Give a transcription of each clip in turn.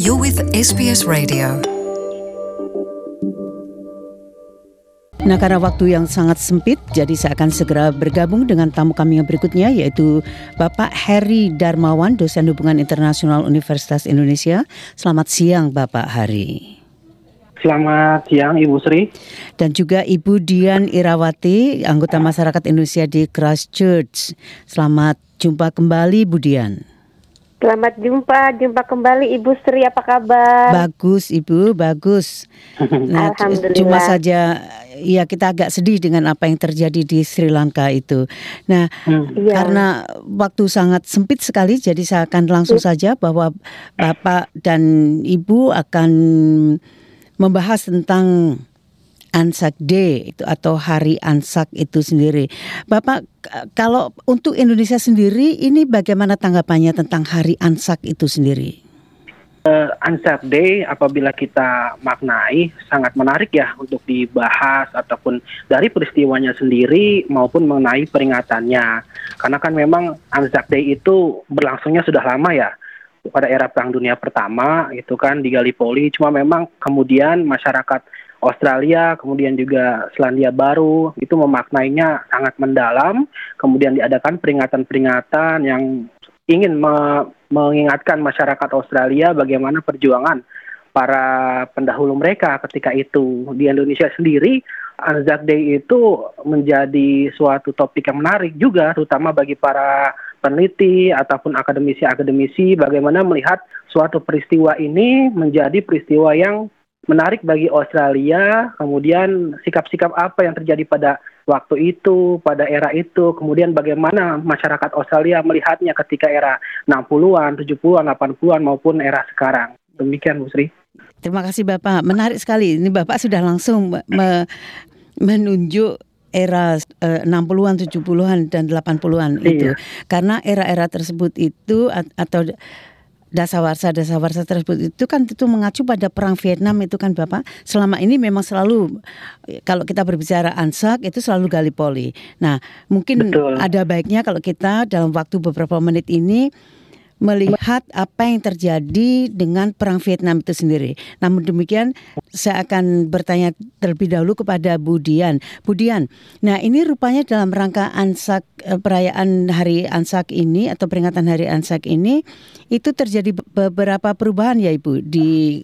You're with SBS Radio. Nah karena waktu yang sangat sempit, jadi saya akan segera bergabung dengan tamu kami yang berikutnya yaitu Bapak Heri Darmawan, dosen hubungan internasional Universitas Indonesia. Selamat siang Bapak Hari. Selamat siang Ibu Sri. Dan juga Ibu Dian Irawati, anggota masyarakat Indonesia di Christchurch. Selamat jumpa kembali Bu Dian. Selamat jumpa, jumpa kembali Ibu Sri, apa kabar? Bagus Ibu, bagus. Nah, Alhamdulillah. cuma saja ya kita agak sedih dengan apa yang terjadi di Sri Lanka itu. Nah, Iya. karena waktu sangat sempit sekali, jadi saya akan langsung saja bahwa Bapak dan Ibu akan membahas tentang Anzac Day itu atau Hari Anzac itu sendiri. Bapak kalau untuk Indonesia sendiri ini bagaimana tanggapannya tentang Hari Anzac itu sendiri? Eh, Anzac Day apabila kita maknai sangat menarik ya untuk dibahas ataupun dari peristiwanya sendiri maupun mengenai peringatannya. Karena kan memang Anzac Day itu berlangsungnya sudah lama ya pada era Perang Dunia Pertama itu kan di Gallipoli. Cuma memang kemudian masyarakat Australia kemudian juga Selandia Baru itu memaknainya sangat mendalam. Kemudian diadakan peringatan-peringatan yang ingin me- mengingatkan masyarakat Australia bagaimana perjuangan para pendahulu mereka ketika itu di Indonesia sendiri Anzac Day itu menjadi suatu topik yang menarik juga terutama bagi para peneliti ataupun akademisi-akademisi bagaimana melihat suatu peristiwa ini menjadi peristiwa yang menarik bagi Australia kemudian sikap-sikap apa yang terjadi pada waktu itu, pada era itu, kemudian bagaimana masyarakat Australia melihatnya ketika era 60-an, 70-an, 80-an maupun era sekarang. Demikian Bu Sri. Terima kasih Bapak. Menarik sekali. Ini Bapak sudah langsung me- me- menunjuk era eh, 60-an, 70-an dan 80-an itu. Karena era-era tersebut itu at- atau dasawarsa dasawarsa tersebut itu kan itu mengacu pada perang Vietnam itu kan Bapak. Selama ini memang selalu kalau kita berbicara Anzac itu selalu Gallipoli. Nah, mungkin Betul. ada baiknya kalau kita dalam waktu beberapa menit ini melihat apa yang terjadi dengan perang Vietnam itu sendiri. Namun demikian saya akan bertanya terlebih dahulu kepada Bu Dian. Bu Dian, nah ini rupanya dalam rangka Anzac eh, perayaan Hari Anzac ini atau peringatan Hari Anzac ini itu terjadi be- beberapa perubahan ya Ibu di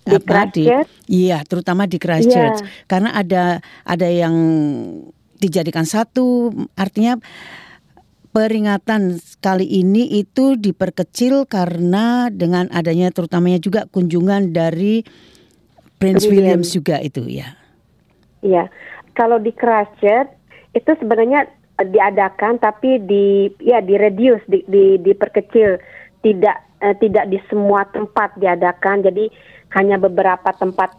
Di apa, Christchurch? Iya, terutama di Christchurch. Iya. Karena ada ada yang dijadikan satu artinya peringatan kali ini itu diperkecil karena dengan adanya terutamanya juga kunjungan dari Prince William. Williams juga itu ya. Iya. Kalau di Christchurch itu sebenarnya eh, diadakan tapi di ya di reduce di, di diperkecil tidak eh, tidak di semua tempat diadakan jadi hanya beberapa tempat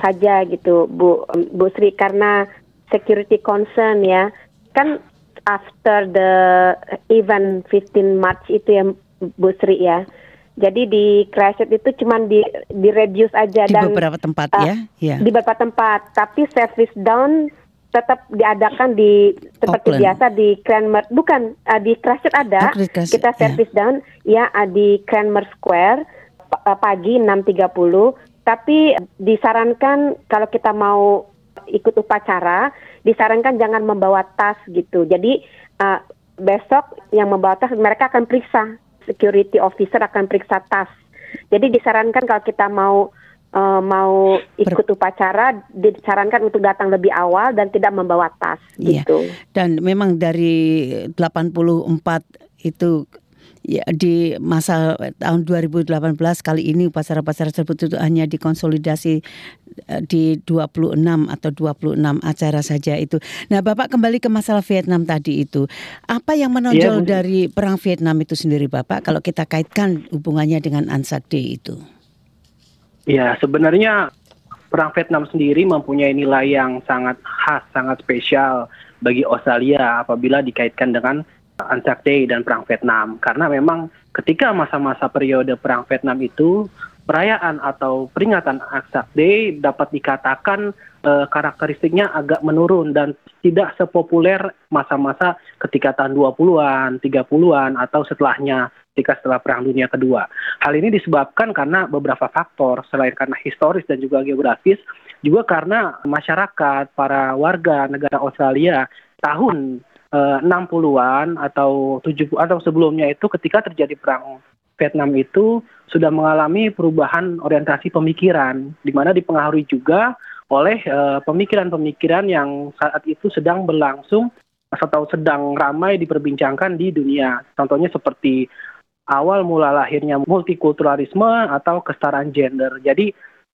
saja gitu Bu Bu Sri karena security concern ya kan after the event 15 March itu ya Bu Sri ya jadi di Christchurch itu cuman di di reduce aja Di dan beberapa tempat ah, ya. Ya. di beberapa tempat tapi service down tetap diadakan di seperti Auckland. biasa di Cranmer bukan uh, di Christchurch ada Oh, di kita ya. service down ya uh, di Cranmer Square pa- uh, pagi 6.30 tapi disarankan kalau kita mau ikut upacara disarankan jangan membawa tas gitu jadi uh, besok yang membawa tas mereka akan periksa security officer akan periksa tas jadi disarankan kalau kita mau eh, mau ikut upacara disarankan untuk datang lebih awal dan tidak membawa tas Iya. gitu. Dan memang dari 84 itu ya di masa tahun 2018 kali ini upacara-upacara tersebut itu hanya dikonsolidasi eh, di 26 atau 26 acara saja itu. Nah, Bapak kembali ke masalah Vietnam tadi itu. Apa yang menonjol Bu. dari perang Vietnam itu sendiri, Bapak? Kalau kita kaitkan hubungannya dengan Anzac Day itu. Ya, sebenarnya perang Vietnam sendiri mempunyai nilai yang sangat khas, sangat spesial bagi Australia apabila dikaitkan dengan Anzac Day dan perang Vietnam. Karena memang ketika masa-masa periode perang Vietnam itu perayaan atau peringatan Anzac Day dapat dikatakan eh, karakteristiknya agak menurun dan tidak sepopuler masa-masa ketika tahun 20-an, 30-an atau setelahnya. ketika setelah Perang Dunia Kedua. Hal ini disebabkan karena beberapa faktor, selain karena historis dan juga geografis, juga karena masyarakat, para warga negara Australia tahun eh, 60-an atau 70 atau sebelumnya itu ketika terjadi perang Vietnam itu sudah mengalami perubahan orientasi pemikiran di mana dipengaruhi juga oleh eh, pemikiran-pemikiran yang saat itu sedang berlangsung atau sedang ramai diperbincangkan di dunia. Contohnya seperti awal mula lahirnya multikulturalisme atau kesetaraan gender. Jadi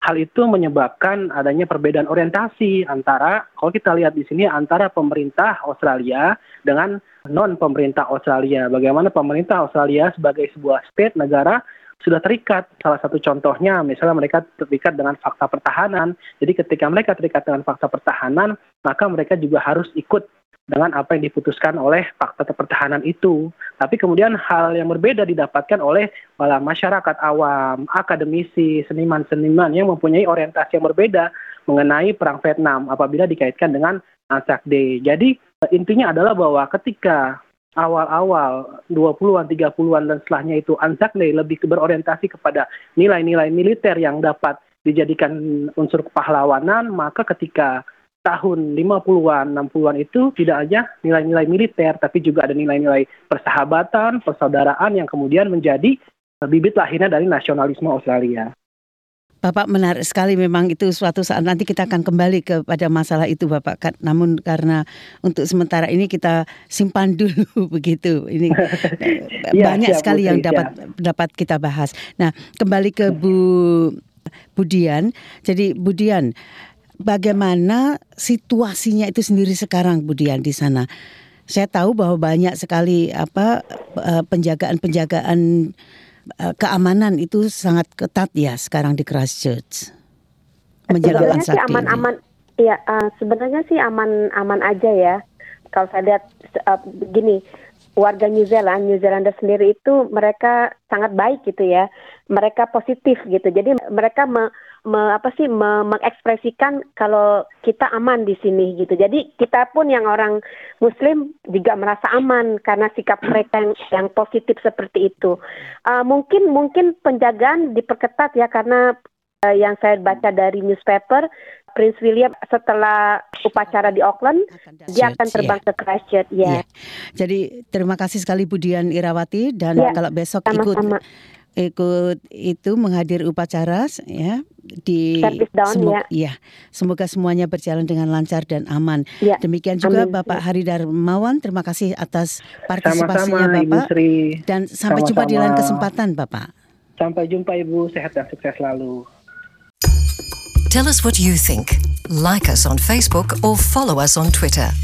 hal itu menyebabkan adanya perbedaan orientasi antara kalau kita lihat di sini antara pemerintah Australia dengan non pemerintah Australia. Bagaimana pemerintah Australia sebagai sebuah state negara sudah terikat. Salah satu contohnya, misalnya mereka terikat dengan fakta pertahanan. Jadi ketika mereka terikat dengan fakta pertahanan, maka mereka juga harus ikut dengan apa yang diputuskan oleh fakta pertahanan itu. Tapi kemudian hal yang berbeda didapatkan oleh para masyarakat awam, akademisi, seniman-seniman yang mempunyai orientasi yang berbeda mengenai perang Vietnam apabila dikaitkan dengan Anzac Day. Jadi intinya adalah bahwa ketika awal-awal 20-an, 30-an dan setelahnya itu Anzac Day lebih berorientasi kepada nilai-nilai militer yang dapat dijadikan unsur kepahlawanan, maka ketika tahun 50-an, 60-an itu tidak hanya nilai-nilai militer, tapi juga ada nilai-nilai persahabatan, persaudaraan yang kemudian menjadi bibit lahirnya dari nasionalisme Australia. Bapak menarik sekali memang itu suatu saat nanti kita akan kembali kepada masalah itu Bapak. Namun karena untuk sementara ini kita simpan dulu begitu. Ini ya, banyak siap, sekali yang dapat dapat kita bahas. Nah, kembali ke Bu Budian. Jadi Budian, bagaimana situasinya itu sendiri sekarang Budian di sana? Saya tahu bahwa banyak sekali apa eh, penjagaan-penjagaan Eh, keamanan itu sangat ketat ya sekarang di Christchurch menjelang sih aman-aman ya uh, sebenarnya sih aman-aman aja ya kalau saya lihat uh, begini warga New Zealand, New Zealander sendiri itu mereka sangat baik gitu ya. Mereka positif gitu. Jadi mereka me, me, apa sih me, mengekspresikan kalau kita aman di sini gitu. Jadi kita pun yang orang Muslim juga merasa aman karena sikap mereka yang, yang positif seperti itu. Uh, mungkin mungkin penjagaan diperketat ya karena uh, yang saya baca dari newspaper Prince William setelah upacara di Auckland dia akan terbang ya. ke Christchurch ya. ya. Jadi terima kasih sekali Budian Irawati dan ya, kalau besok sama-sama. ikut ikut itu menghadiri upacara ya di down, semoga, ya. ya semoga semuanya berjalan dengan lancar dan aman. Ya. Demikian juga Amin. Bapak Hari Darmawan terima kasih atas partisipasinya Sama-sama, Bapak Ibu Sri. dan sampai Sama-sama. jumpa di lain kesempatan Bapak. Sampai jumpa Ibu sehat dan sukses selalu. Tell us what you think. Like us on Facebook or follow us on Twitter.